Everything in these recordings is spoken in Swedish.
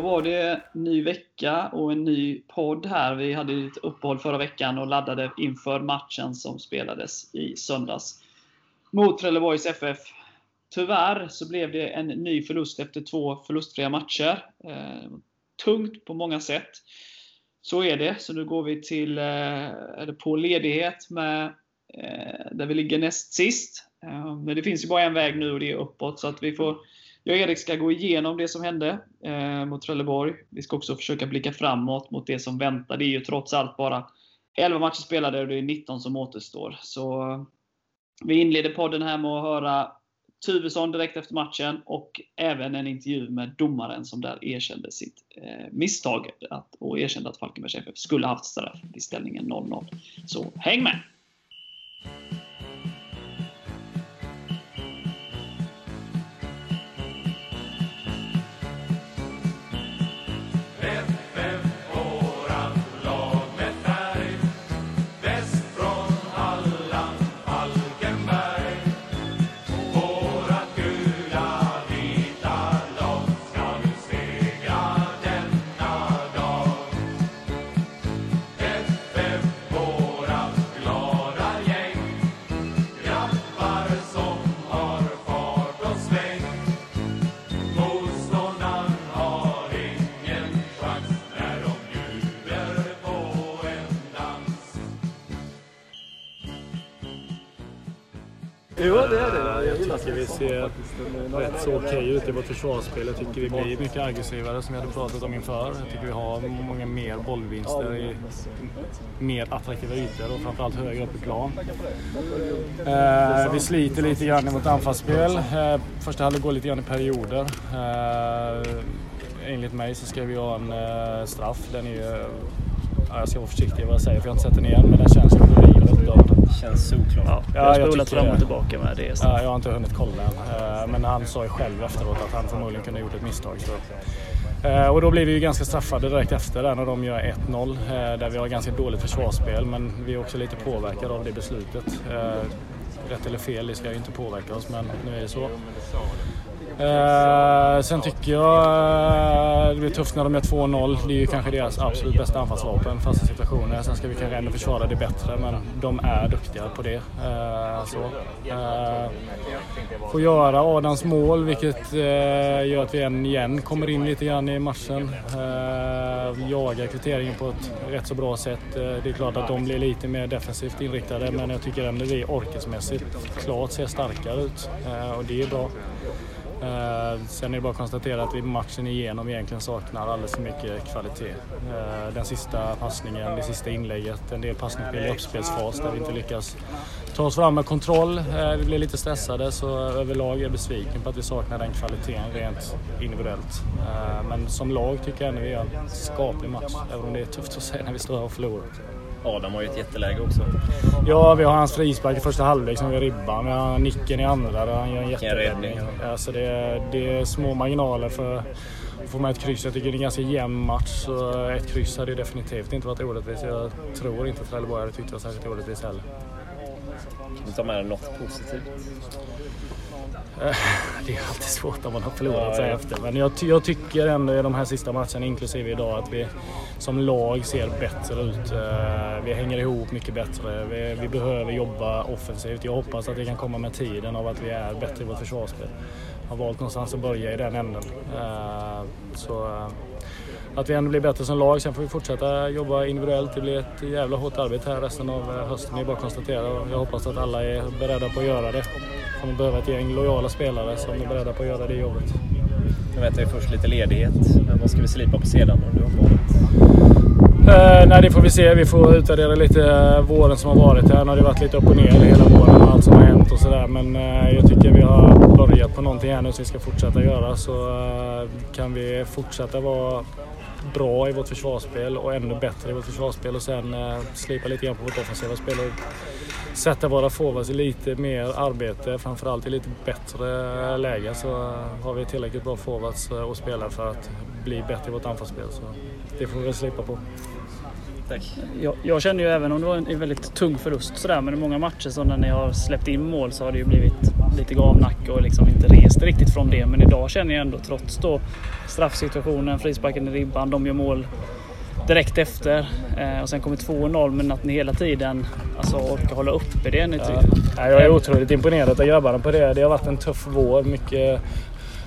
Då var det ny vecka och en ny podd här. Vi hade ett uppehåll förra veckan och laddade inför matchen som spelades i söndags mot Trelleborgs FF. Tyvärr så blev det en ny förlust efter två förlustfria matcher. Eh, tungt på många sätt. Så är det. Så nu går vi till, eh, eller på ledighet med, eh, där vi ligger näst sist. Men det finns ju bara en väg nu och det är uppåt. Så att vi får jag och Erik ska gå igenom det som hände eh, mot Trelleborg. Vi ska också försöka blicka framåt mot det som väntar. Det är ju trots allt bara 11 matcher spelade och det är 19 som återstår. Så eh, vi inleder podden här med att höra Tuvesson direkt efter matchen och även en intervju med domaren som där erkände sitt eh, misstag att, och erkände att Falkenbergs FF skulle haft straff i ställningen 0-0. Så häng med! Jo, det är det. Jag gillar tycker vi ser rätt så okej ut i vårt försvarsspel. Jag tycker vi blir mycket aggressivare som jag hade pratat om inför. Jag tycker vi har många mer bollvinster i mer attraktiva ytor och framförallt högre upp i plan. Eh, vi sliter lite grann i vårt anfallsspel. Eh, första halvlek går lite grann i perioder. Eh, enligt mig så ska vi ha en straff. Den är ju, jag ska vara försiktig vad jag säger för jag har inte sett den igen men den känns ju känns solklart. Ja, jag har spolat fram och tillbaka med det. Ja, jag har inte hunnit kolla än. Eh, men han sa ju själv efteråt att han förmodligen kunde ha gjort ett misstag. Så. Eh, och då blir vi ju ganska straffade direkt efter där när de gör 1-0. Eh, där vi har ganska dåligt försvarsspel men vi är också lite påverkade av det beslutet. Rätt eller fel, det ska ju inte påverka oss men nu är det så. Eh, sen tycker jag eh, det blir tufft när de gör 2-0. Det är ju kanske deras absolut bästa anfallsvapen, fasta situationer. Sen ska vi kanske ändå försvara det bättre, men de är duktiga på det. Eh, så. Eh, får göra Adams mål, vilket eh, gör att vi än igen kommer in lite grann i matchen. Eh, jagar kvitteringen på ett rätt så bra sätt. Eh, det är klart att de blir lite mer defensivt inriktade, men jag tycker ändå vi orkesmässigt klart ser starkare ut. Eh, och det är bra. Eh, sen är det bara att konstatera att vi matchen igenom egentligen saknar alldeles för mycket kvalitet. Eh, den sista passningen, det sista inlägget, en del passningsspel i uppspelsfas där vi inte lyckas ta oss fram med kontroll. Eh, vi blir lite stressade så överlag är jag besviken på att vi saknar den kvaliteten rent individuellt. Eh, men som lag tycker jag ändå vi gör en skaplig match, även om det är tufft att säga när vi står här och förlorar. Adam har ju ett jätteläge också. Ja, vi har hans frispark i första halvlek som vi ribban. Vi har nicken i andra där han gör en jätteräddning. Alltså det, är, det är små marginaler för att få med ett kryss. Jag tycker det är en ganska jämn match. Så ett kryss hade definitivt inte varit orättvist. Jag tror inte att Trelleborg hade tyckt det var särskilt orättvist heller. Du tar med dig något positivt? Eh, det är alltid svårt när man har förlorat sig efter. Men jag, jag, tycker ändå i de här sista matcherna, inklusive idag, att vi som lag ser bättre ut. Eh, vi hänger ihop mycket bättre. Vi, vi behöver jobba offensivt. Jag hoppas att det kan komma med tiden av att vi är bättre i vårt försvarsspel. Jag har valt någonstans att börja i den änden. Eh, så att vi ändå blir bättre som lag. Sen får vi fortsätta jobba individuellt. Det blir ett jävla hårt arbete här resten av hösten. Det är bara att konstatera. Jag hoppas att alla är beredda på att göra det kommer behöva ett gäng lojala spelare som är beredda på att göra det jobbet. Nu vet vi först lite ledighet, men vad ska vi slipa på sedan under uppehållet? Eh, nej, det får vi se. Vi får utvärdera lite eh, våren som har varit här. Nu har det varit lite upp och ner hela våren med allt som har hänt och sådär. Men eh, jag tycker vi har börjat på någonting här nu som vi ska fortsätta göra. Så eh, kan vi fortsätta vara bra i vårt försvarsspel och ännu bättre i vårt försvarsspel och sen eh, slipa lite grann på vårt offensiva spel och sätta våra forwards i lite mer arbete, framförallt i lite bättre läge så har vi tillräckligt bra forwards eh, och spelare för att bli bättre i vårt anfallsspel. Så det får vi väl slipa på. Tack. Jag, jag känner ju även om det var en väldigt tung förlust sådär, men i många matcher så när ni har släppt in mål så har det ju blivit lite gavnacke och liksom inte rest riktigt från det. Men idag känner jag ändå trots då straffsituationen, frisparken i ribban, de gör mål direkt efter eh, och sen kommer 2-0 men att ni hela tiden alltså, orkar hålla uppe det. Ni ja. Jag är otroligt imponerad av grabbarna på det. Det har varit en tuff vår. Mycket,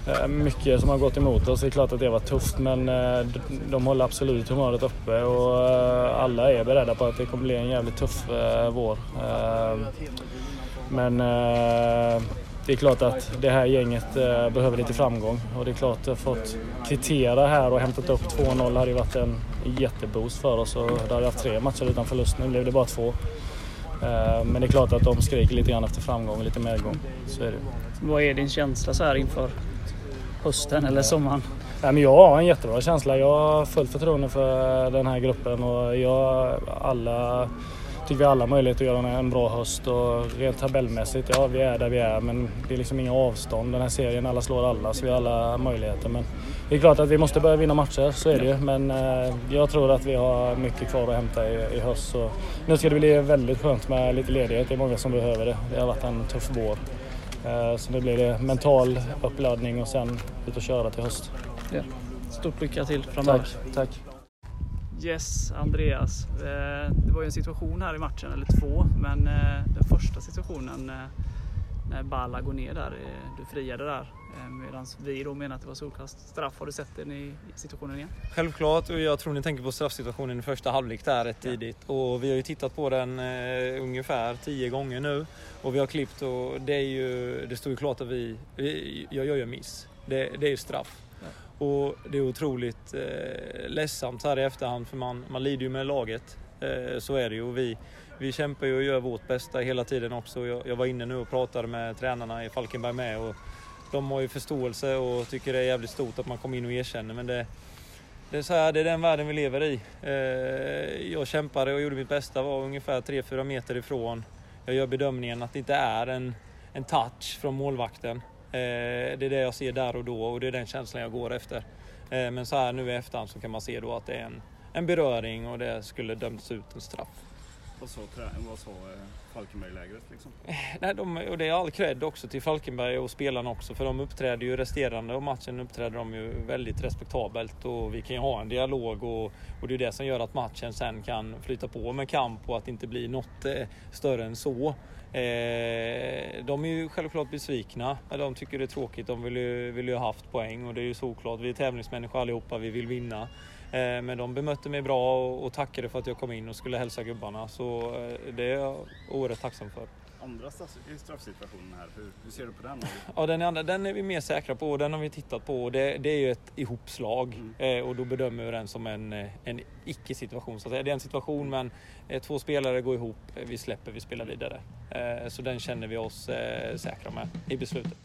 eh, mycket som har gått emot oss. Det är klart att det var tufft men eh, de håller absolut humöret uppe och eh, alla är beredda på att det kommer bli en jävligt tuff eh, vår. Men det är klart att det här gänget eh, behöver lite framgång och det är klart att jag fått kvittera här och hämtat upp 2-0 hade ju varit en jätteboost för oss och då hade vi haft tre matcher utan förlust. Nu blev det bara två. Eh, men det är klart att de skriker lite grann efter framgång och lite medgång. Så är det. Vad är din känsla så här inför hösten eller sommaren? Nej, men jag har en jättebra känsla. Jag har fullt förtroende för den här gruppen och jag, alla tycker vi har alla möjligheter att göra en bra höst och rent tabellmässigt, ja vi är där vi är men det är liksom inga avstånd. Den här serien, alla slår alla så vi har alla möjligheter. Men det är klart att vi måste börja vinna matcher, så är det ju. Men eh, jag tror att vi har mycket kvar att hämta i, i höst. Så nu ska det bli väldigt skönt med lite ledighet. Det är många som behöver det. Det har varit en tuff vår. Eh, så nu blir det mental uppladdning och sen ut och köra till höst. Ja. Stort lycka till framöver. Tack. tack. Yes, Andreas. Eh, det var ju en situation här i matchen, eller två, men eh, den första situationen eh, när Balla går ner där, du friade där. Medan vi då menar att det var solkast straff. Har du sett den i situationen igen? Självklart och jag tror ni tänker på straffsituationen i första halvlek där rätt tidigt. Ja. Och vi har ju tittat på den eh, ungefär tio gånger nu. Och vi har klippt och det är ju, det står ju klart att vi, vi jag gör ju en miss. Det, det är ju straff. Och det är otroligt eh, ledsamt här i efterhand för man, man lider ju med laget. Eh, så är det ju. Vi, vi kämpar ju och gör vårt bästa hela tiden också. Jag, jag var inne nu och pratade med tränarna i Falkenberg med och de har ju förståelse och tycker det är jävligt stort att man kommer in och erkänner. Men det, det är, så här, det är den världen vi lever i. Eh, jag kämpade och gjorde mitt bästa, var ungefär 3-4 meter ifrån. Jag gör bedömningen att det inte är en, en touch från målvakten. Eh, det är det jag ser där och då och det är den känslan jag går efter. Eh, men så här nu i efterhand så kan man se då att det är en, en beröring och det skulle dömts ut en straff. Vad sa, vad sa Falkenberg-lägret? Liksom? Nej, de, och det är all cred också till Falkenberg och spelarna också för de uppträder ju resterande av matchen uppträder de ju väldigt respektabelt och vi kan ju ha en dialog och, och det är det som gör att matchen sen kan flyta på med kamp och att det inte blir något eh, större än så. Eh, de är ju självklart besvikna. De tycker det är tråkigt. De vill ju, vill ju ha haft poäng och det är ju såklart. Vi är tävlingsmänniskor allihopa. Vi vill vinna. Eh, men de bemötte mig bra och tackade för att jag kom in och skulle hälsa gubbarna. Så eh, det är jag oerhört tacksam för. Andra straffsituationen här, hur, hur, ser du på den? Ja, den, andra, den är vi mer säkra på och den har vi tittat på. Det, det är ju ett ihopslag mm. eh, och då bedömer vi den som en, en icke-situation. Så det är en situation men eh, två spelare går ihop, vi släpper, vi spelar vidare. Eh, så den känner vi oss eh, säkra med i beslutet.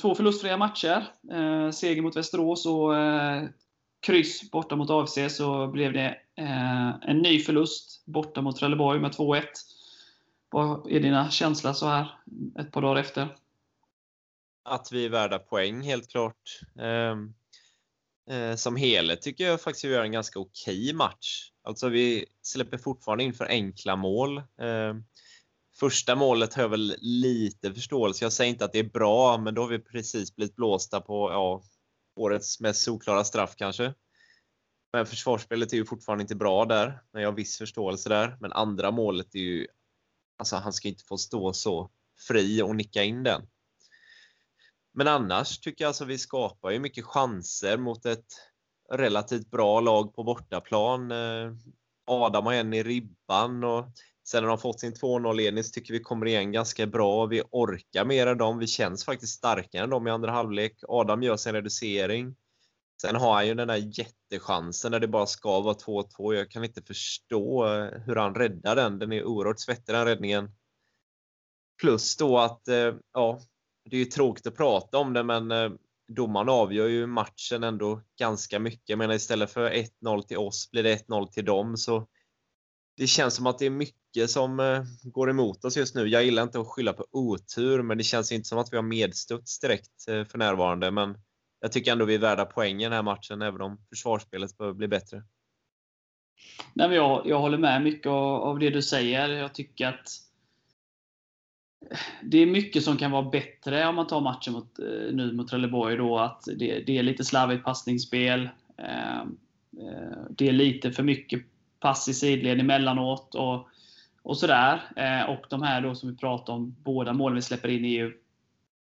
Två förlustfria matcher. Eh, seger mot Västerås och eh, kryss borta mot AFC så blev det eh, en ny förlust borta mot Trelleborg med 2-1. Vad är dina känslor så här ett par dagar efter? Att vi är värda poäng helt klart. Ehm, eh, som helhet tycker jag faktiskt att vi gör en ganska okej match. Alltså vi släpper fortfarande in för enkla mål. Ehm, Första målet har jag väl lite förståelse. Jag säger inte att det är bra, men då har vi precis blivit blåsta på ja, årets mest solklara straff kanske. Men försvarsspelet är ju fortfarande inte bra där, men jag har viss förståelse där. Men andra målet är ju, alltså han ska inte få stå så fri och nicka in den. Men annars tycker jag alltså vi skapar ju mycket chanser mot ett relativt bra lag på bortaplan. Eh, Adam har en i ribban och sen när de fått sin 2-0-ledning så tycker vi kommer igen ganska bra. Vi orkar mer än dem. Vi känns faktiskt starkare än dem i andra halvlek. Adam gör sin reducering. Sen har han ju den där jättechansen när det bara ska vara 2-2. Jag kan inte förstå eh, hur han räddar den. Den är oerhört svettig den räddningen. Plus då att, eh, ja, det är ju tråkigt att prata om det men eh, domaren avgör ju matchen ändå ganska mycket. Jag menar istället för 1-0 till oss blir det 1-0 till dem. Så det känns som att det är mycket som eh, går emot oss just nu. Jag gillar inte att skylla på otur men det känns inte som att vi har medstuds direkt eh, för närvarande. Men jag tycker ändå vi är värda poäng i den här matchen, även om försvarsspelet behöver bli bättre. Nej, men jag, jag håller med mycket av, av det du säger. Jag tycker att det är mycket som kan vara bättre om man tar matchen mot, eh, nu mot Trelleborg. Då, att det, det är lite slarvigt passningsspel. Eh, det är lite för mycket pass i sidled emellanåt. Och, och sådär. Eh, och de här då som vi pratar om, båda målen vi släpper in är ju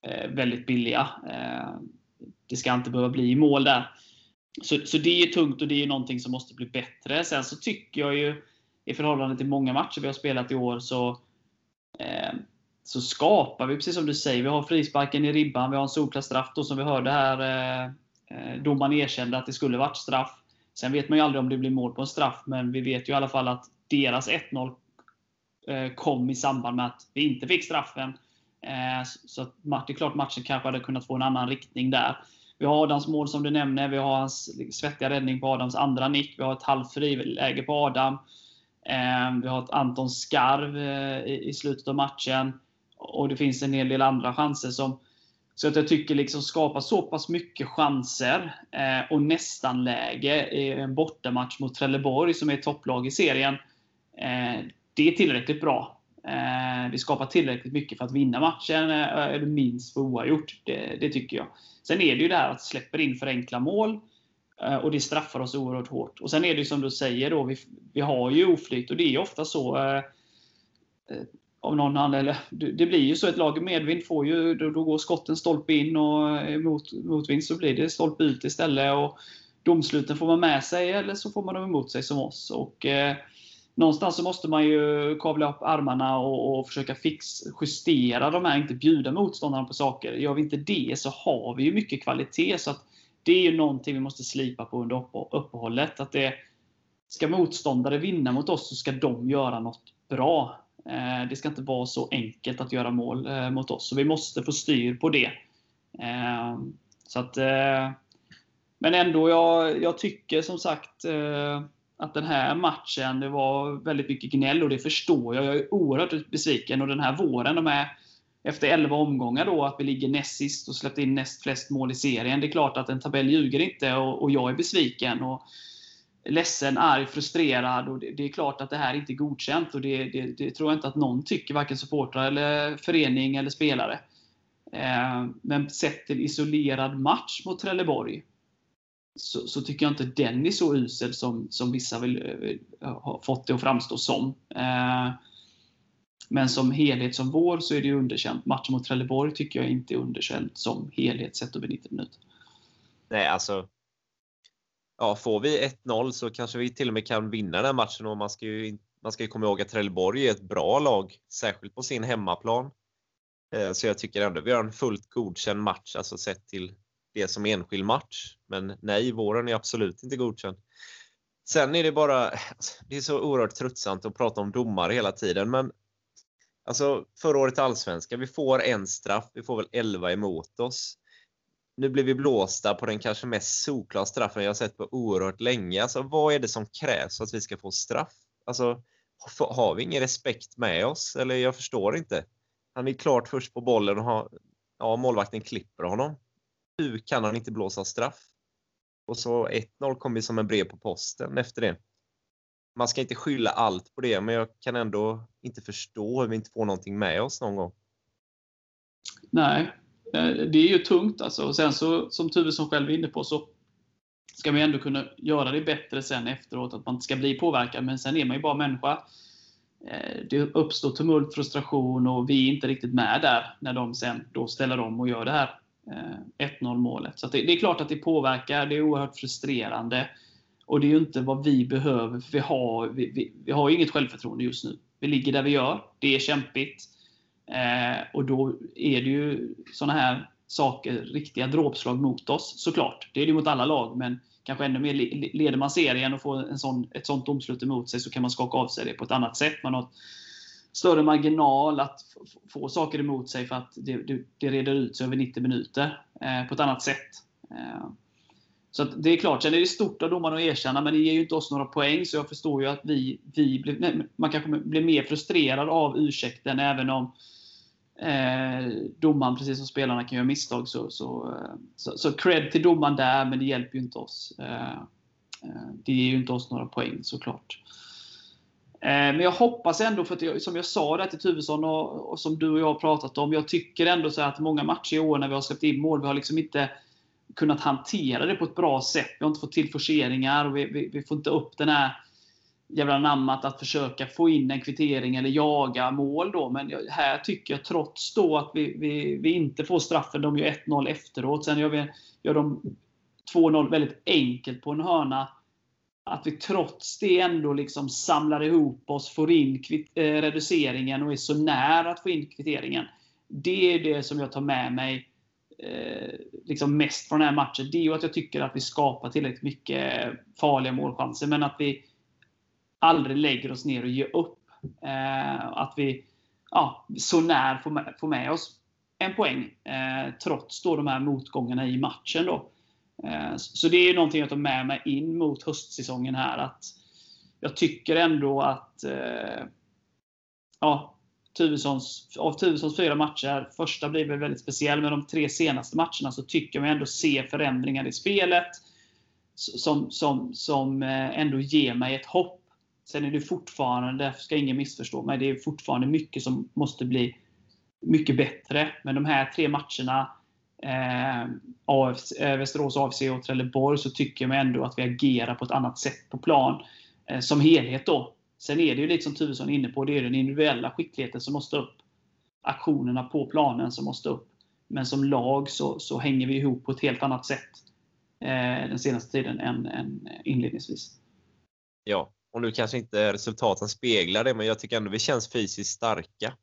eh, väldigt billiga. Eh, det ska inte behöva bli mål där. Så, så det är tungt och det är någonting som måste bli bättre. Sen så tycker jag ju i förhållande till många matcher vi har spelat i år så, eh, så skapar vi, precis som du säger, vi har frisparken i ribban, vi har en solklar straff då som vi hörde här. Eh, eh domaren erkände att det skulle varit straff. Sen vet man ju aldrig om det blir mål på en straff, men vi vet ju i alla fall att deras 1-0 eh, kom i samband med att vi inte fick straffen. Eh, så det är klart matchen kanske hade kunnat få en annan riktning där. Vi har Adams mål som du nämner. Vi har hans svettiga räddning på Adams andra nick. Vi har ett halvt friläge på Adam. Eh, vi har ett Anton skarv i slutet av matchen. Och det finns en hel del andra chanser som så att jag tycker liksom skapa så pass mycket chanser eh, och nästan läge i en bortamatch mot Trelleborg som är topplag i serien. Eh, det är tillräckligt bra. Eh, vi skapar tillräckligt mycket för att vinna matchen, eller minst för oavgjort. Det, det tycker jag. Sen är det ju det här att släpper in för enkla mål. Eh, och det straffar oss oerhört hårt. Och sen är det ju som du säger, då, vi, vi har ju oflyt och det är ju ofta så eh, eh av någon anledning, det blir ju så ett lag i medvind får ju, då, då går skotten stolpe in och eh, mot, motvind så blir det stolpe ut istället. Och domsluten får man med sig eller så får man dem emot sig som oss. Och, eh, någonstans så måste man ju kavla upp armarna och, och, försöka fix, justera de här, inte bjuda motståndarna på saker. Gör vi inte det så har vi ju mycket kvalitet. Så att det är ju någonting vi måste slipa på under uppehållet. Att det, ska motståndare vinna mot oss så ska de göra något bra. Eh, det ska inte vara så enkelt att göra mål eh, mot oss. Så vi måste få styr på det. Eh, så att, men ändå, jag, jag tycker som sagt att den här matchen, det var väldigt mycket gnäll och det förstår jag. Jag är oerhört besviken och den här våren, de är efter 11 omgångar då, att vi ligger näst sist och släppt in näst flest mål i serien. Det är klart att en tabell ljuger inte och, och jag är besviken. Och ledsen, arg, frustrerad. Och det, det, är klart att det här inte är godkänt. Och det, det, det tror jag inte att någon tycker, varken supportrar, eller förening eller spelare. Eh, men sett till isolerad match mot Trelleborg så, så, tycker jag inte den är så usel som, som vissa vill, eh, vill, har fått det att framstå som. Eh, men som helhet som vår så är det underkänt. Matchen mot Trelleborg tycker jag inte är underkänt som helhet sett över 90 minuter. Nej, alltså. Ja, får vi 1-0 så kanske vi till och med kan vinna den här matchen och man ska ju, man ska ju komma ihåg att Trelleborg är ett bra lag, särskilt på sin hemmaplan. Eh, så jag tycker ändå vi har en fullt godkänd match, alltså sett till det som enskild match. Men nej, våren är absolut inte godkänd. Sen är det bara, det är så oerhört tröttsamt att prata om domare hela tiden, men alltså förra året allsvenska, vi får en straff, vi får väl 11 emot oss. Nu blir vi blåsta på den kanske mest solklara straffen jag sett på oerhört länge. Alltså vad är det som krävs för att vi ska få straff? Alltså, har vi ingen respekt med oss? Eller jag förstår inte. Han är klart först på bollen och har, ja, målvakten klipper honom hur kan han inte blåsa straff? Och så 1-0 kom ju som en brev på posten efter det. Man ska inte skylla allt på det, men jag kan ändå inte förstå hur vi inte får någonting med oss någon gång. Nej, Eh, det är ju tungt alltså. Och sen så, som Tuvesson själv är inne på, så ska man ändå kunna göra det bättre sen efteråt, att man inte ska bli påverkad. Men sen är man ju bara människa. Eh, det uppstår tumult, frustration och vi är inte riktigt med där när de sen då ställer om och gör det här eh, 1-0-målet. Så det, det, är klart att det påverkar. Det är oerhört frustrerande. Och det är ju inte vad vi behöver, för vi har, vi, vi, vi har inget självförtroende just nu. Vi ligger där vi gör. Det är kämpigt. Eh, och då är det ju sådana här saker, riktiga dråpslag mot oss, såklart. Det är det mot alla lag, men kanske ännu mer leder man serien och får en sån, ett sånt domslut emot sig så kan man skaka av sig det på ett annat sätt. Man har större marginal att få saker emot sig för att det, det, det reder ut sig över 90 minuter eh, på ett annat sätt. Eh, så det är klart, sen är det stort av domaren att erkänna, men det ger ju inte oss några poäng. Så jag förstår ju att vi, vi blir, nej, man kanske blir mer frustrerad av ursäkten, även om eh, domaren, precis som spelarna, kan göra misstag. Så, så, eh, så, så cred till domaren där, men det hjälper ju inte oss. Eh, eh, det ger ju inte oss några poäng såklart. Eh, men jag hoppas ändå, för att jag, som jag sa där till Tuvesson och, och, som du och jag har pratat om, jag tycker ändå så att många matcher i år när vi har släppt in mål, vi har liksom inte kunnat hantera det på ett bra sätt. Vi har inte fått till forceringar och vi, vi, vi får inte upp den här jävla namnat att försöka få in en kvittering eller jaga mål då. Men här tycker jag trots då att vi, vi, vi inte får straffen, de gör 1-0 efteråt. Sen gör, vi, gör de 2-0 väldigt enkelt på en hörna. Att vi trots det ändå liksom samlar ihop oss, får in kvitt, eh, reduceringen och är så nära att få in kvitteringen. Det är det som jag tar med mig eh, liksom mest från den här matchen. Det är ju att jag tycker att vi skapar tillräckligt mycket farliga målchanser, men att vi aldrig lägger oss ner och ger upp. Eh, att vi ja, så när får med, får med oss en poäng, eh, trots då de här motgångarna i matchen. Då. Eh, så det är någonting jag tar med mig in mot höstsäsongen här. att Jag tycker ändå att eh, ja, Tuvessons, av Tuvessons fyra matcher, första blir väl väldigt speciell, men de tre senaste matcherna så tycker jag ändå se förändringar i spelet som, som, som eh, ändå ger mig ett hopp Sen är det fortfarande, därför ska ingen missförstå mig, det är fortfarande mycket som måste bli mycket bättre. Men de här tre matcherna, eh, AFC, eh, Västerås AFC och Trelleborg, så tycker jag ändå att vi agerar på ett annat sätt på plan. Eh, som helhet då. Sen är det ju lite som Tuvesson är inne på, det är den individuella skickligheten som måste upp. Aktionerna på planen som måste upp. Men som lag så, så hänger vi ihop på ett helt annat sätt eh, den senaste tiden än, än inledningsvis. Ja, och nu kanske inte resultaten speglar det, men jag tycker ändå vi känns fysiskt starka.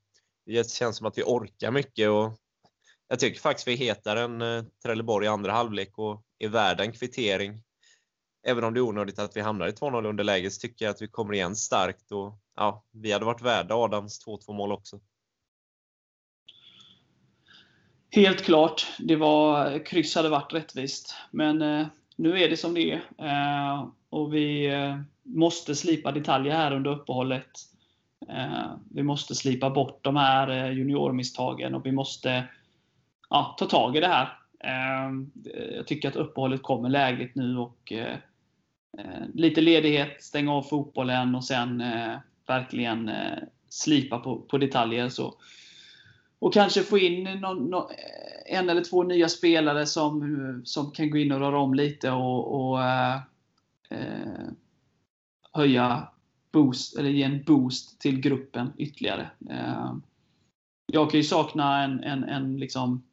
Det känns som att vi orkar mycket och jag tycker faktiskt vi är hetare än eh, Trelleborg i andra halvlek och är värda en kvittering. Även om det är onödigt att vi hamnar i 2-0 underläge så tycker jag att vi kommer igen starkt och ja, vi hade varit värda Adams 2-2 mål också. Helt klart. Det var, kryss hade varit rättvist. Men eh, nu är det som det är. Eh, och vi eh, måste slipa detaljer här under uppehållet. Eh, vi måste slipa bort de här eh, juniormisstagen och vi måste ja, ta tag i det här. Jag tycker att uppehållet kommer lägligt nu och lite ledighet, stänga av fotbollen och sen verkligen slipa på, på detaljer. Så. Och kanske få in någon, någon, en eller två nya spelare som, som kan gå in och röra om lite och, och eh, höja boost, eller ge en boost till gruppen ytterligare. Eh, jag kan ju sakna en, en, en, liksom,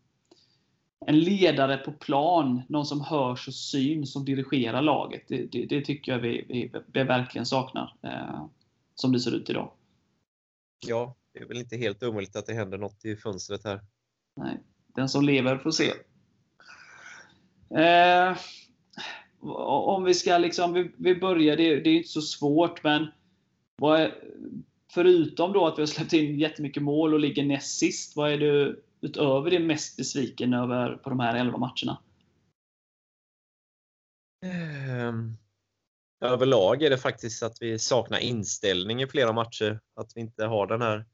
en ledare på plan, någon som hörs och syns, som dirigerar laget. Det, det, det tycker jag vi, vi, vi verkligen saknar, eh, som det ser ut idag. Ja, det är väl inte helt omöjligt att det händer något i fönstret här. Nej, den som lever får se. Eh, om vi ska liksom, vi, vi börjar, det, det är inte så svårt, men vad är, förutom då att vi har släppt in jättemycket mål och ligger näst sist, vad är du utöver det mest besviken över på de här 11 matcherna? Um, överlag är det faktiskt att vi saknar inställning i flera matcher. Att vi inte har den här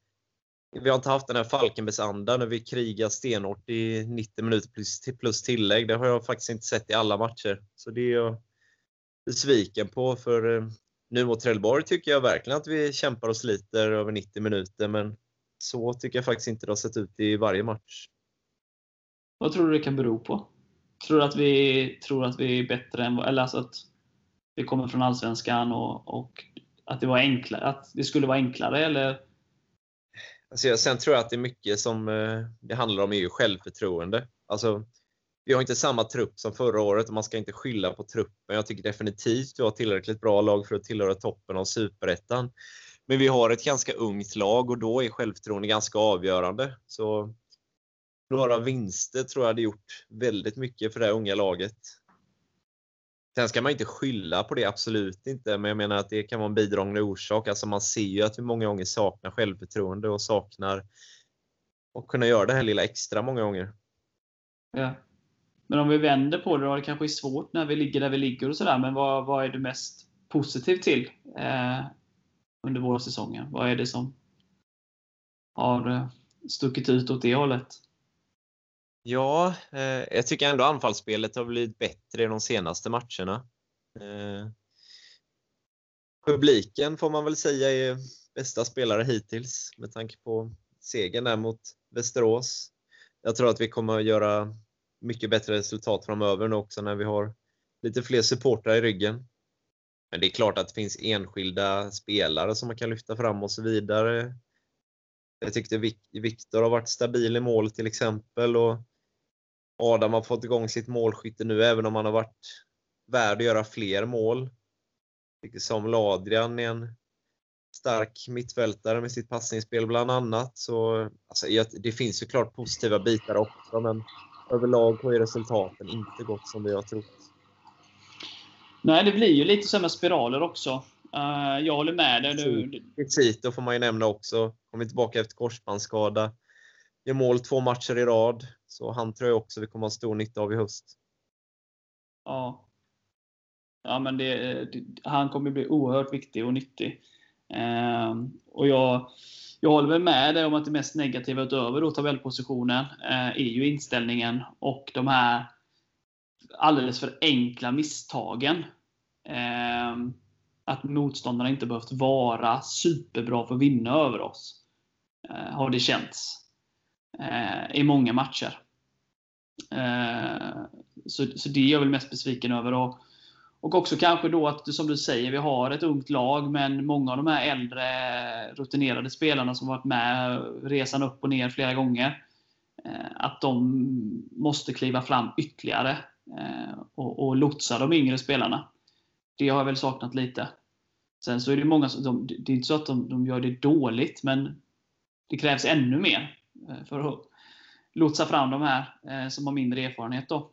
vi har inte haft den här Falkenbergsandan när vi krigar stenhårt i 90 minuter plus, plus tillägg. Det har jag faktiskt inte sett i alla matcher. Så det är jag besviken på. För eh, nu mot Trelleborg tycker jag verkligen att vi kämpar och sliter över 90 minuter. Men så tycker jag faktiskt inte det har sett ut i varje match. Vad tror du det kan bero på? Tror du att vi tror att vi är bättre än eller alltså att vi kommer från Allsvenskan och, och att det var enklare, att det skulle vara enklare eller Alltså, sen tror jag att det är mycket som eh, det handlar om är ju självförtroende. Alltså, vi har inte samma trupp som förra året och man ska inte skylla på truppen. Jag tycker definitivt vi har tillräckligt bra lag för att tillhöra toppen av Superettan. Men vi har ett ganska ungt lag och då är självförtroende ganska avgörande. Så några vinster tror jag hade gjort väldigt mycket för det här unga laget. Sen ska man inte skylla på det, absolut inte. Men jag menar att det kan vara en bidragande orsak. Alltså man ser ju att vi många gånger saknar självförtroende och saknar att kunna göra det här lilla extra många gånger. Ja. Men om vi vänder på det då, det kanske är svårt när vi ligger där vi ligger och sådär, men vad, vad är du mest positiv till eh, under vårsäsongen? Vad är det som har eh, stuckit ut åt det hållet? Ja, eh, jag tycker ändå anfallsspelet har blivit bättre i de senaste matcherna. Eh, publiken får man väl säga är bästa spelare hittills med tanke på segern där mot Västerås. Jag tror att vi kommer att göra mycket bättre resultat framöver nu också när vi har lite fler supportrar i ryggen. Men det är klart att det finns enskilda spelare som man kan lyfta fram och så vidare. Jag tyckte Viktor har varit stabil i mål till exempel och Adam har fått igång sitt målskytte nu även om han har varit värd att göra fler mål. Som Adrian är en stark mittfältare med sitt passningsspel bland annat. Så, alltså, det finns ju klart positiva bitar också men överlag har ju resultaten inte gått som vi har trott. Nej, det blir ju lite sådana spiraler också. Uh, jag håller med dig. Nu. Cito får man ju nämna också. Kommer tillbaka efter korsbandsskada. Gör mål två matcher i rad. Så han tror jag också vi kommer ha stor nytta av i höst. Ja. Ja, men det, det, han kommer bli oerhört viktig och nyttig. Uh, och jag, jag håller väl med dig om att det mest negativa utöver då tabellpositionen eh, är ju inställningen och de här alldeles för enkla misstagen. Eh, att motståndarna inte behövt vara superbra för att vinna över oss. Eh, har det känts. Eh, I många matcher. Eh, så, så det är jag väl mest besviken över. Och, och också kanske då att, som du säger, vi har ett ungt lag, men många av de här äldre eh, rutinerade spelarna som varit med resan upp och ner flera gånger, eh, att de måste kliva fram ytterligare. Eh, och, och lotsa de yngre spelarna. Det har jag väl saknat lite. Sen så är det många som, de, det är inte så att de, de gör det dåligt, men det krävs ännu mer för att lotsa fram de här eh, som har mindre erfarenhet. Då.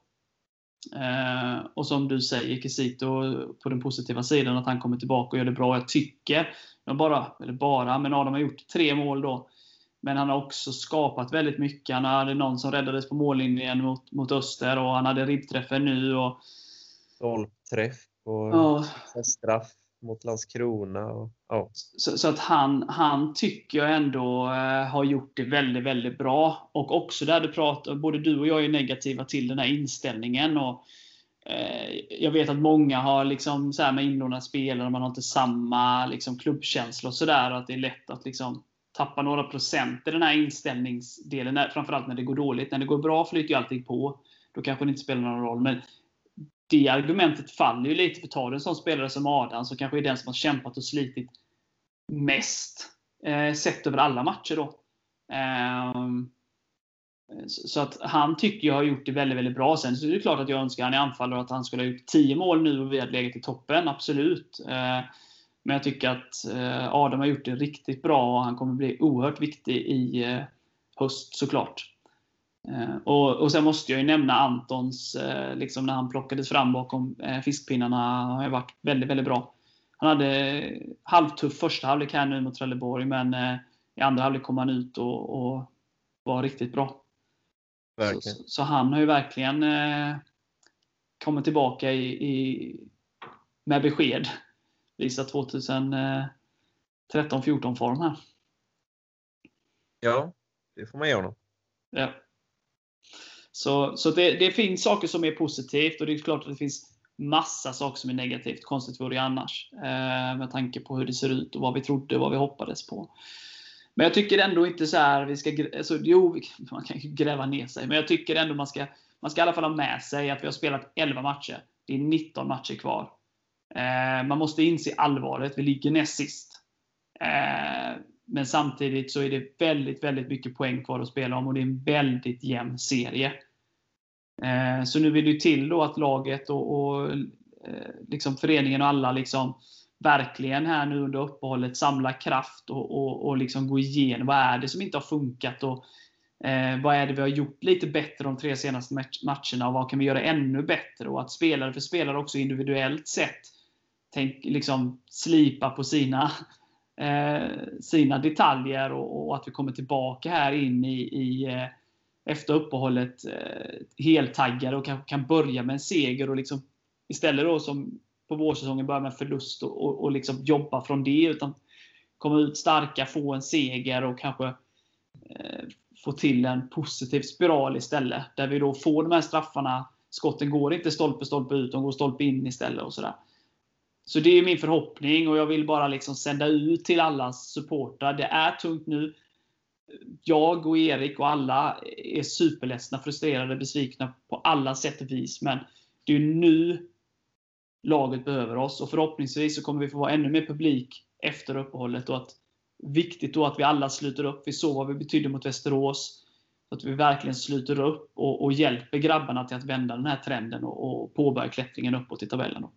och som du säger, Kisito på den positiva sidan, att han kommer tillbaka och gör det bra. Jag tycker, bara, eller bara, men Adam har gjort tre mål då. Men han har också skapat väldigt mycket. Han hade någon som räddades på mållinjen mot, mot Öster och han hade ribbträffen nu. Och... Stolpträff och ja. straff mot Landskrona. Och, ja. så, så, att han, han tycker jag ändå eh, har gjort det väldigt, väldigt bra. Och också där du pratar, både du och jag är negativa till den här inställningen. Och, eh, jag vet att många har liksom så här med inlånade spelare, man har inte samma liksom, klubbkänsla och sådär. Att det är lätt att liksom tappa några procent i den här inställningsdelen, framförallt när det går dåligt. När det går bra flyter ju allting på. Då kanske det inte spelar någon roll. Men det argumentet faller ju lite. För tar du en sån spelare som Adam, som kanske är den som har kämpat och slitit mest, eh, sett över alla matcher då. Eh, så att han tycker jag har gjort det väldigt, väldigt bra. Sen så är det klart att jag önskar han är anfallare att han skulle ha gjort 10 mål nu och vi hade legat i toppen. Absolut. Eh, men jag tycker att eh, Adam har gjort det riktigt bra och han kommer bli oerhört viktig i eh, höst såklart. Eh, och, och sen måste jag ju nämna Antons, liksom när han plockades fram bakom fiskpinnarna, har ju varit väldigt, väldigt bra. Han hade halvtuff första halvlek här nu mot Trelleborg, men i andra halvlek kom han ut och, och var riktigt bra. Så, så, han har ju verkligen eh, kommit tillbaka i, i, med besked visa 2013-14 form här. Ja, det får man göra. Ja. Så, så det, det, finns saker som är positivt och det är klart att det finns massa saker som är negativt. Konstigt vore det annars. Eh, med tanke på hur det ser ut och vad vi trodde och vad vi hoppades på. Men jag tycker ändå inte så här, vi ska, alltså, jo, man kan ju gräva ner sig, men jag tycker ändå man ska, man ska i alla fall ha med sig att vi har spelat 11 matcher. Det är 19 matcher kvar. Eh, man måste inse allvaret. Vi ligger näst sist. Eh, men samtidigt så är det väldigt, väldigt mycket poäng kvar att spela om och det är en väldigt jämn serie. Eh, så nu vill det till då att laget och, och eh, liksom föreningen och alla liksom verkligen här nu under uppehållet samla kraft och, och, och liksom gå igenom vad är det som inte har funkat och eh, vad är det vi har gjort lite bättre de tre senaste matcherna och vad kan vi göra ännu bättre? Och att spelare för spelare också individuellt sett tänk, liksom slipa på sina, Eh, sina detaljer och, och, att vi kommer tillbaka här in i, i eh, efter uppehållet eh, heltaggade och kan, kan börja med en seger och liksom istället då som på vårsäsongen börja med förlust och, och, och liksom jobba från det. Utan komma ut starka, få en seger och kanske eh, få till en positiv spiral istället. Där vi då får de här straffarna. Skotten går inte stolpe, stolpe ut, de går stolpe in istället. och sådär. Så det är min förhoppning och jag vill bara liksom sända ut till alla supportrar. Det är tungt nu. Jag och Erik och alla är superledsna, frustrerade, besvikna på alla sätt och vis. Men det är nu laget behöver oss. Och förhoppningsvis så kommer vi få vara ännu mer publik efter uppehållet. Och att, viktigt då att vi alla sluter upp. Vi såg vad vi betydde mot Västerås. Att vi verkligen sluter upp och, och hjälper grabbarna till att vända den här trenden och, och påbörja klättringen uppåt i tabellen. Då.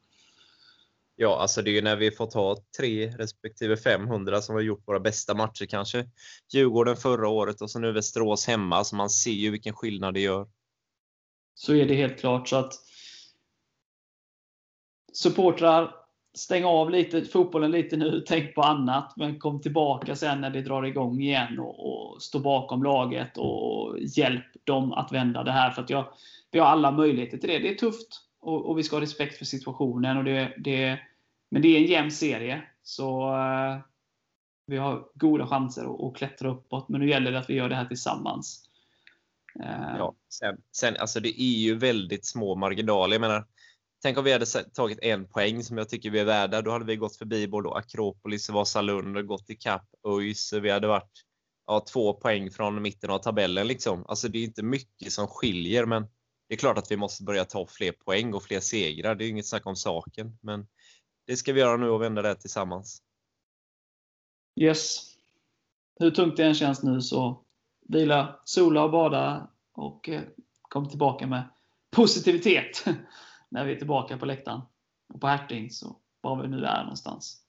Ja, alltså det är ju när vi får ta 3 respektive 500 som har gjort våra bästa matcher kanske. Djurgården förra året och så nu Västerås hemma, så man ser ju vilken skillnad det gör. Så är det helt klart. så att supportrar, stäng av lite, fotbollen lite nu, tänk på annat. Men kom tillbaka sen när det drar igång igen och, och stå bakom laget och hjälp dem att vända det här. För att jag, vi har alla möjligheter till det. Det är tufft och, och vi ska ha respekt för situationen. Och det, det, men det är en jämn serie. Så eh, vi har goda chanser att, klättra uppåt. Men nu gäller det att vi gör det här tillsammans. Eh, ja, sen, sen, alltså det är ju väldigt små marginaler. Jag menar, Tänk om vi hade tagit en poäng som jag tycker vi är värda. Då hade vi gått förbi både Akropolis och Vasalund och gått ikapp ÖIS. Vi hade varit ja, två poäng från mitten av tabellen. Liksom. Alltså, det är inte mycket som skiljer, men det är klart att vi måste börja ta fler poäng och fler segrar. Det är inget snack om saken, men det ska vi göra nu och vända det tillsammans. Yes. Hur tungt det än känns nu så vila, sola och bada och eh, kom tillbaka med positivitet. när vi är tillbaka på läktaren. Och på Hertings och var vi nu är någonstans.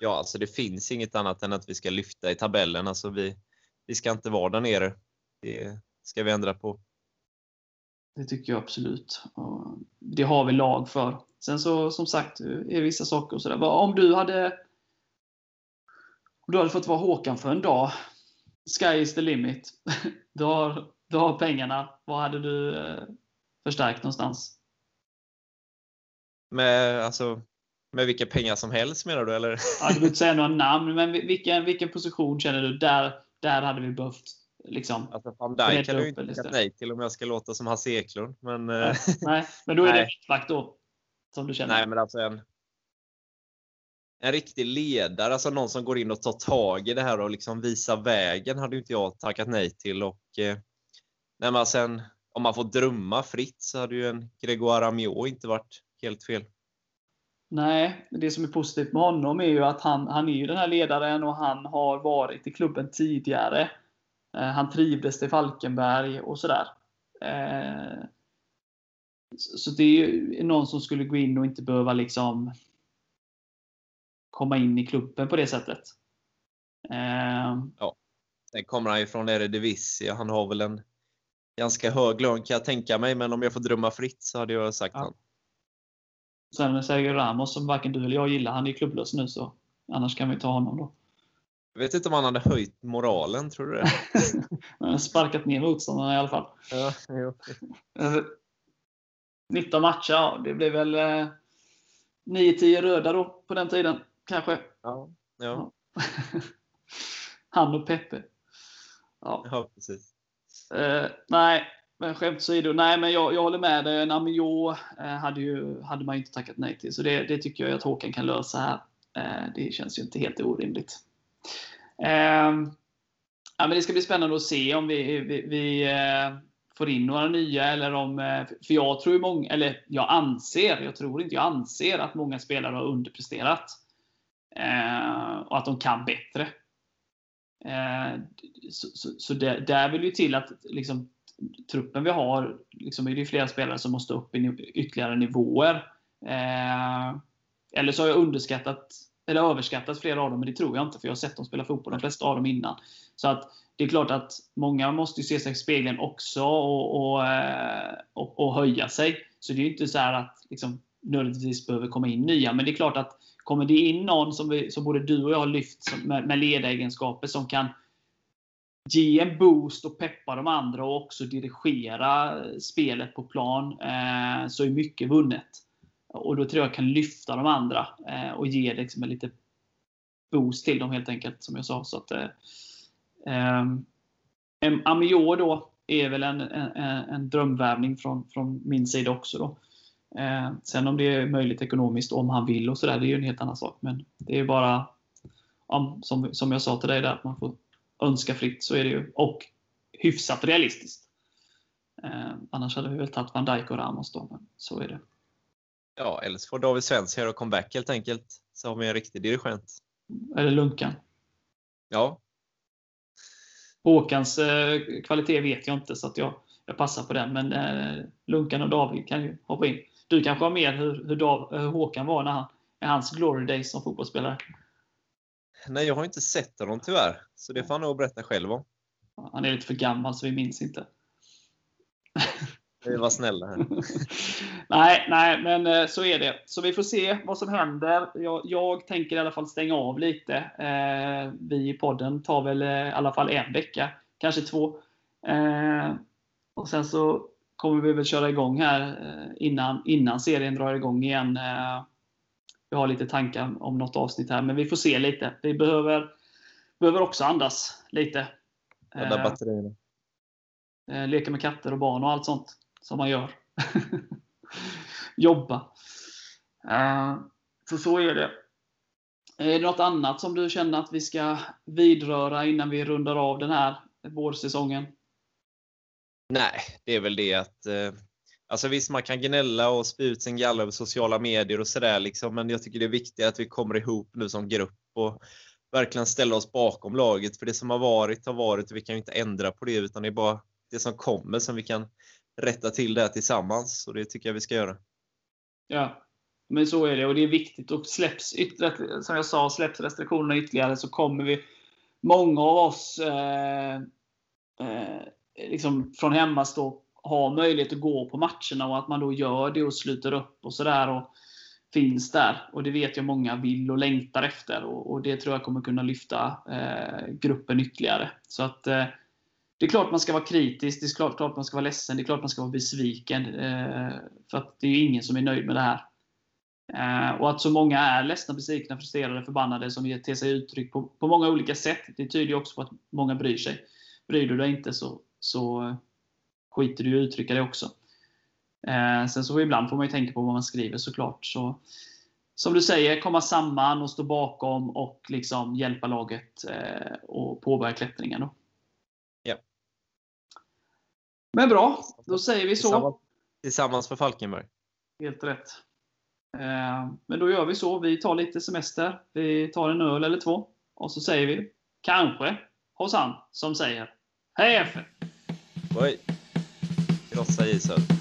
Ja, alltså det finns inget annat än att vi ska lyfta i tabellen. Alltså vi, vi ska inte vara där nere. Det ska vi ändra på. Det tycker jag absolut. Det har vi lag för. Sen så som sagt, är vissa saker och sådär. Om du hade om du hade fått vara Håkan för en dag. Sky is the limit. Du har, du har pengarna. Vad hade du eh, förstärkt någonstans? Med, alltså, med vilka pengar som helst menar du? Eller? Ja, du behöver inte säga några namn, men vilken, vilken position känner du? Där, där hade vi behövt liksom, alltså, van Dijk kan du inte tacka nej till om jag ska låta som Hasse Eklund. Men, nej, nej, men då är nej. det mittback då? Som du känner? Nej, men alltså en, en riktig ledare, alltså någon som går in och tar tag i det här och liksom visar vägen hade inte jag tackat nej till. Och, eh, man sen, om man får drömma fritt så hade ju en Grégoire Amiot inte varit helt fel. Nej, det som är positivt med honom är ju att han, han är ju den här ledaren och han har varit i klubben tidigare. Eh, han trivdes i Falkenberg och sådär. Eh, så det är ju någon som skulle gå in och inte behöva liksom komma in i klubben på det sättet. Eh, ja. Sen kommer han ju från Eredivisie. Han har väl en ganska hög lön kan jag tänka mig, men om jag får drömma fritt så hade jag sagt ja. han. Sen Sergio Ramos som varken du eller jag gillar, han är klubblös nu så annars kan vi ta honom då. Jag vet inte om han hade höjt moralen, tror du det? han har sparkat ner motståndarna i alla fall. Ja, jo. 19 matcher, ja, det blev väl eh, 9-10 röda då på den tiden, kanske. Ja. ja. Han och Peppe. Ja, ja precis. Eh, nej, men skämt åsido, nej men jag, jag håller med dig. En Amiot eh, hade, ju, hade man ju inte tackat nej till. Så det, det tycker jag att Håkan kan lösa här. Eh, det känns ju inte helt orimligt. Eh, ja, men det ska bli spännande att se om vi, vi, vi eh, får in några nya eller om... Eh, för jag tror många, eller jag anser, jag tror inte, jag anser att många spelare har underpresterat. Eh, och att de kan bättre. Eh, så så, så det, där vill ju till att liksom, truppen vi har, liksom är det flera spelare som måste upp i ytterligare nivåer. Eh, eller så har jag underskattat eller överskattat flera av dem, men det tror jag inte, för jag har sett dem spela fotboll, de flesta av dem innan. Så att det är klart att många måste se sig i spegeln också och, och, eh, och, och höja sig. Så det är ju inte så att liksom, nödvändigtvis behöver komma in nya, men det är klart att kommer det in någon som, vi, som både du och jag har lyft med, med ledaregenskaper som kan ge en boost och peppa de andra och också dirigera spelet på plan, eh, så är mycket vunnet. Och då tror jag kan lyfta de andra eh, och ge liksom en lite boost till dem helt enkelt, som jag sa. Så att, eh, eh, Amior då är väl en, en, en drömvärvning från, från min sida också. Då. Eh, sen om det är möjligt ekonomiskt, om han vill och sådär, det är ju en helt annan sak. Men det är bara, om, som, som jag sa till dig där, att man får önska fritt, så är det ju. Och hyfsat realistiskt. Eh, annars hade vi väl tagit Van Dijk och Ramos då, men så är det. Ja, eller så får David Svensson göra comeback helt enkelt. Så har vi en riktig dirigent. Eller Lunkan. Ja. Håkans eh, kvalitet vet jag inte, så att jag, jag passar på den. Men eh, Lunkan och David kan ju hoppa in. Du kanske har mer hur, hur, Dav, hur Håkan var när han, i hans glory days som fotbollsspelare? Nej, jag har inte sett honom tyvärr. Så det får han nog berätta själv om. Han är lite för gammal så vi minns inte. Vi var snälla här. nej, nej, men eh, så är det. Så vi får se vad som händer. Jag, jag tänker i alla fall stänga av lite. Eh, vi i podden tar väl eh, i alla fall en vecka, kanske två. Eh, och sen så kommer vi väl köra igång här eh, innan, innan serien drar igång igen. Eh, vi har lite tankar om något avsnitt här, men vi får se lite. Vi behöver, behöver också andas lite. Ladda batterierna. Leka med katter och barn och allt sånt som man gör. Jobba. Eh, så så är det. Är det något annat som du känner att vi ska vidröra innan vi rundar av den här vårsäsongen? Nej, det är väl det att eh, Alltså visst, man kan gnälla och spy ut sin galla över sociala medier och sådär liksom, men jag tycker det är viktigt att vi kommer ihop nu som grupp och verkligen ställer oss bakom laget. För det som har varit har varit och vi kan ju inte ändra på det utan det är bara det som kommer som vi kan rätta till det tillsammans och det tycker jag vi ska göra. Ja, men så är det och det är viktigt. Och släpps ytterligare, som jag sa, släpps restriktionerna ytterligare så kommer vi, många av oss eh, eh, liksom från hemmastå ha möjlighet att gå på matcherna och att man då gör det och sluter upp och sådär. Och finns där. Och det vet jag många vill och längtar efter. Och, och det tror jag kommer kunna lyfta eh, gruppen ytterligare. Så att eh, det är klart man ska vara kritisk, det är klart, klart man ska vara ledsen, det är klart man ska vara besviken. Eh, för att det är ingen som är nöjd med det här. Eh, och att så många är ledsna, besvikna, frustrerade, förbannade som ger till sig uttryck på, på många olika sätt. Det tyder också på att många bryr sig. Bryr du dig inte så, så skiter du i att uttrycka det också. Eh, sen så ibland får man ju tänka på vad man skriver såklart. Så, som du säger, komma samman och stå bakom och liksom hjälpa laget eh, och påbörja klättringen. Då. Men bra, då säger vi så. Tillsammans, tillsammans för Falkenberg. Helt rätt. Eh, men då gör vi så. Vi tar lite semester. Vi tar en öl eller två. Och så säger vi, kanske, hos han som säger Hej FF! Oj. Krossa isen.